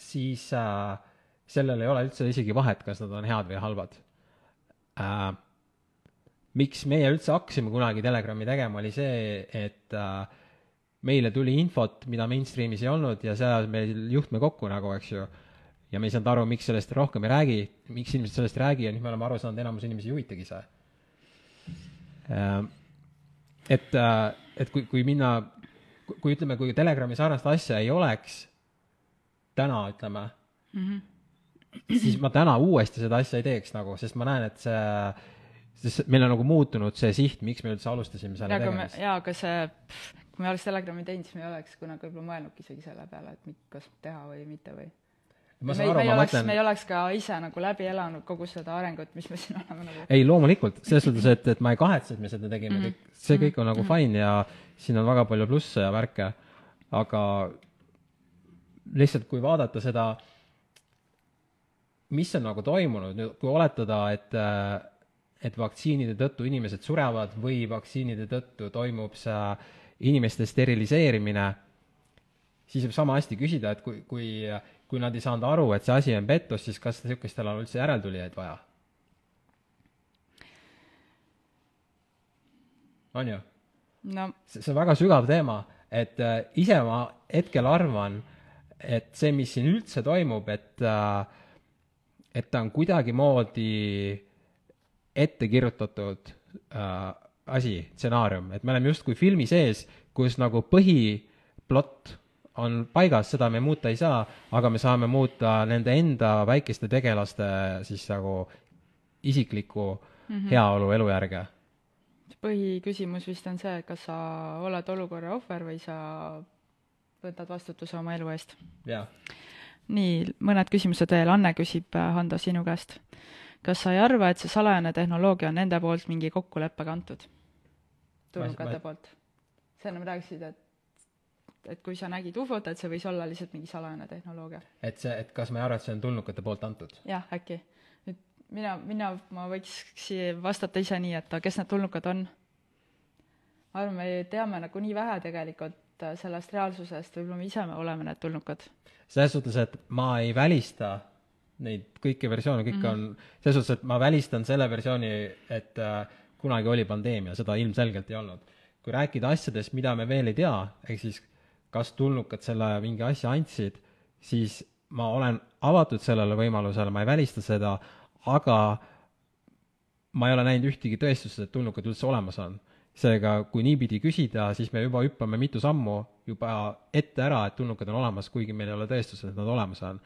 siis äh, sellel ei ole üldse isegi vahet, kas nad on head või halvad äh,. miks meie üldse hakkasime kunagi Telegrami tegema, oli see, et äh, meile tuli infot, mida mainstream'is ei olnud ja see ajas meil juhtme kokku nagu, eks ju. Ja me ei saanud aru, miks sellest rohkem ei räägi, miks inimesed sellest ei räägi ja nüüd me oleme aru saanud, enamus inimesi ei huvitagi see äh,. et äh,, et kui, kui minna, kui ütleme, kui Telegrami sarnast asja ei oleks täna, ütleme mm, -hmm siis ma täna uuesti seda asja ei teeks nagu, sest ma näen, et see, sest meil on nagu muutunud see siht, miks me üldse alustasime selle tegemist. jaa, aga see, kui me oleks Telegrami teinud, siis me ei oleks kunagi võib-olla mõelnudki isegi selle peale, et kas teha või mitte või ma saan aru, ma oleks, mõtlen. me ei oleks ka ise nagu läbi elanud kogu seda arengut, mis me siin oleme nagu. ei, loomulikult, selles suhtes, et, et ma ei kahetse, et me seda tegime mm, -hmm. kõik, see kõik on nagu mm -hmm. fine ja siin on väga palju plusse ja värke, aga lihtsalt, kui vaadata seda mis on nagu toimunud, nüüd kui oletada, et äh, et vaktsiinide tõttu inimesed surevad või vaktsiinide tõttu toimub see inimeste steriliseerimine, siis võib sama hästi küsida, et kui, kui, kui nad ei saanud aru, et see asi on pettus, siis kas niisugustel on üldse järeltulijaid vaja? on ju? no see, see on väga sügav teema, et äh, ise ma hetkel arvan, et see, mis siin üldse toimub, et äh, et ta on kuidagimoodi ette kirjutatud äh, asi, stsenaarium, et me oleme justkui filmi sees, kus nagu põhiplott on paigas, seda me muuta ei saa, aga me saame muuta nende enda väikeste tegelaste siis nagu isiklikku mm -hmm. heaolu elujärge. põhiküsimus vist on see, et kas sa oled olukorra ohver või sa võtad vastutuse oma elu eest. nii, mõned küsimused veel, Anne küsib, äh, Hando, sinu käest. kas sa ei arva, et see salajane tehnoloogia on nende poolt mingi kokkuleppega antud? tulnukate poolt? sa ennem rääkisid, et et kui sa nägid ufot, et see võis olla lihtsalt mingi salajane tehnoloogia. et see, et kas ma ei arva, et see on tulnukate poolt antud? jah, äkki. nüüd mina, mina, ma võiks vastata ise nii, et kes need tulnukad on. ma arvan, me teame nagu nii vähe tegelikult äh, sellest reaalsusest, võib-olla me ise oleme need tulnukad. selles suhtes, et ma ei välista neid kõiki versioone, kõik mm -hmm. on, selles suhtes, et ma välistan selle versiooni, et äh, kunagi oli pandeemia, seda ilmselgelt ei olnud. kui rääkida asjadest, mida me veel ei tea, ehk siis kas tulnukad selle mingi asja andsid, siis ma olen avatud sellele võimalusele, ma ei välista seda, aga ma ei ole näinud ühtegi tõestust, et tulnukad üldse olemas on. seega, kui niipidi küsida, siis me juba hüppame mitu sammu juba ette ära, et tulnukad on olemas, kuigi meil ei ole tõestust, et nad olemas on.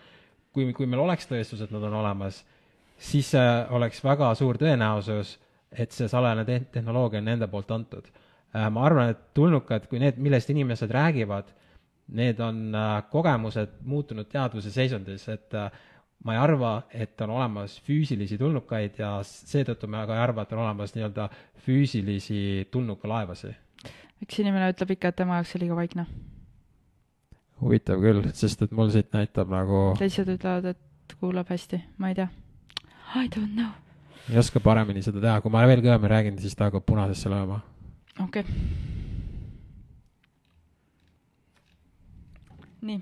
kui, kui meil oleks tõestus, et nad on olemas, siis oleks väga suur tõenäosus, et see salajane te-, tehnoloogia on nende poolt antud ma arvan, et tulnukad, kui need, millest inimesed räägivad, need on äh, kogemused muutunud teadvuse seisundis, et äh, ma ei arva, et on olemas füüsilisi tulnukaid ja seetõttu ma ka ei arva, et on olemas nii-öelda füüsilisi tulnukalaevasi. üks inimene ütleb ikka, et tema jaoks see liiga vaikne. huvitav küll, sest et mul siit näitab nagu teised ütlevad, et kuulab hästi, ma ei tea. I don't know. ei oska paremini seda teha, kui ma veel kõvemini räägin, siis ta hakkab punasesse lööma okei okay.. nii.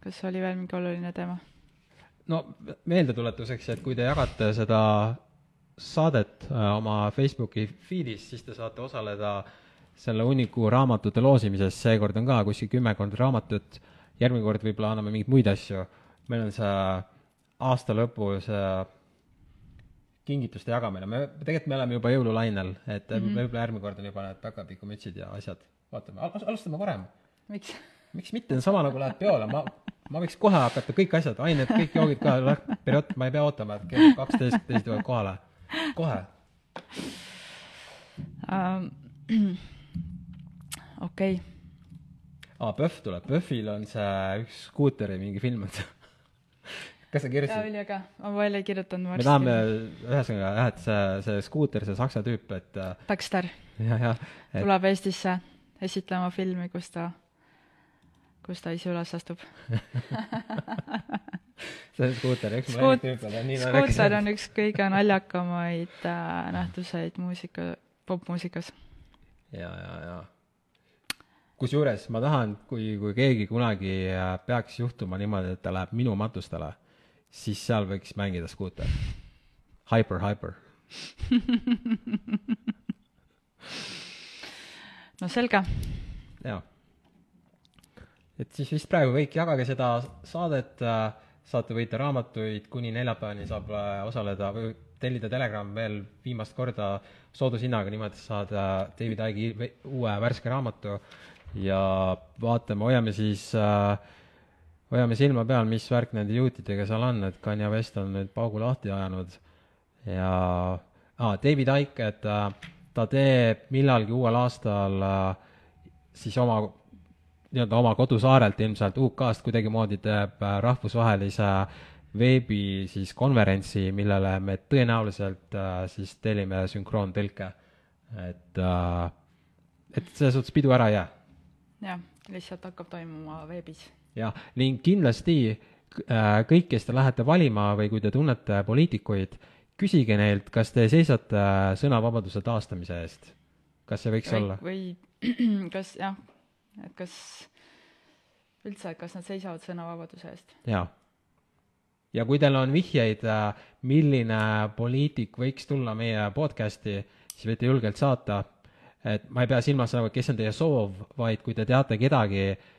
kas oli veel mingi oluline teema? no meeldetuletuseks, et kui te jagate seda saadet äh, oma Facebooki feed'is, siis te saate osaleda selle hunniku raamatute loosimises, seekord on ka kuskil kümmekond raamatut, järgmine kord võib-olla anname mingeid muid asju. meil on see aasta lõpus äh, kingituste jagamine, me, tegelikult me oleme juba jõululainel, et mm -hmm. võib-olla järgmine kord on juba need päkapikumütsid ja asjad, vaatame al, alustame varem. miks? miks mitte, sama nagu lähed peole, ma, ma võiks kohe hakata kõik asjad, ained, kõik joogid ka, periood, ma ei pea ootama, et kell kaksteist, teised jõuavad kohale, kohe um,. okei okay.. aa, PÖFF tuleb, PÖFFil on see üks skuuteri mingi film, et kas sa kirjutasid? jaa, üliäge, ma veel ei kirjutanud. me tahame, ühesõnaga jah, et see, see skuuter, see saksa tüüp, et äh, Baxter ja, ja, et... tuleb Eestisse esitlema filmi, kus ta, kus ta ise üles astub see on skuuter, üks mu lemmikutüüp on. skuuter on üks kõige naljakamaid äh, nähtuseid muusika, popmuusikas. ja, ja, ja kusjuures ma tahan, kui, kui keegi kunagi äh, peaks juhtuma niimoodi, et ta läheb minu matustele siis seal võiks mängida skuuter. Hyper, hyper no selge. jaa. et siis vist praegu kõik, jagage seda saadet, äh, saate võita raamatuid, kuni neljapäevani saab äh, osaleda või tellida Telegram veel viimast korda soodushinnaga, niimoodi saad David Icke'i uue värske raamatu ja vaatame, hoiame siis äh, hoiame silma peal, mis värk nende juutidega seal on, et Kanye West on nüüd paugu lahti ajanud ja ah, David Icke, et äh, ta teeb millalgi uuel aastal äh, siis oma, nii-öelda oma kodusaarelt ilmselt UK-st kuidagimoodi teeb äh, rahvusvahelise veebi siis konverentsi, millele me tõenäoliselt äh, siis tellime sünkroontõlke. et äh,, et selles suhtes pidu ära ei jää. jah, lihtsalt hakkab toimuma veebis jah, ning kindlasti äh, kõik, kes te lähete valima või kui te tunnete poliitikuid, küsige neilt, kas te seisate sõnavabaduse taastamise eest. kas see võiks või, olla? või kas jah, et kas üldse, kas nad seisavad sõnavabaduse eest? jaa. ja kui teil on vihjeid, äh, milline poliitik võiks tulla meie podcast'i, siis võite julgelt saata. et ma ei pea silmas nagu, kes on teie soov, vaid kui te teate kedagi, äh,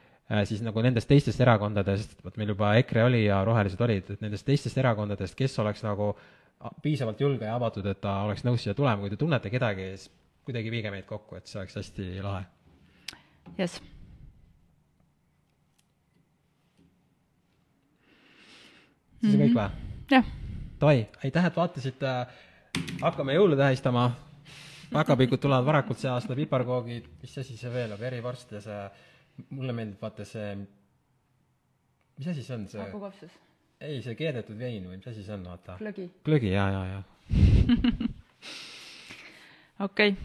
siis nagu nendest teistest erakondadest, vot meil juba EKRE oli ja Rohelised olid, et nendest teistest erakondadest, kes oleks nagu piisavalt julge ja avatud, et ta oleks nõus siia tulema, kui te tunnete kedagi, siis kuidagi viige meid kokku, et see oleks hästi lahe. jess. siis on kõik või? jah. Davai, aitäh, et vaatasite, hakkame jõule tähistama, päkapikud tulevad varakult see aasta, piparkoogid, mis asi see veel on, verivorst ja see, mulle meeldib vaata see, mis asi see on, see hakukapsas. ei, see keedetud vein või mis asi see on, vaata. glögi. glögi, jaa, jaa, jaa. okei,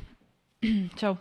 tšau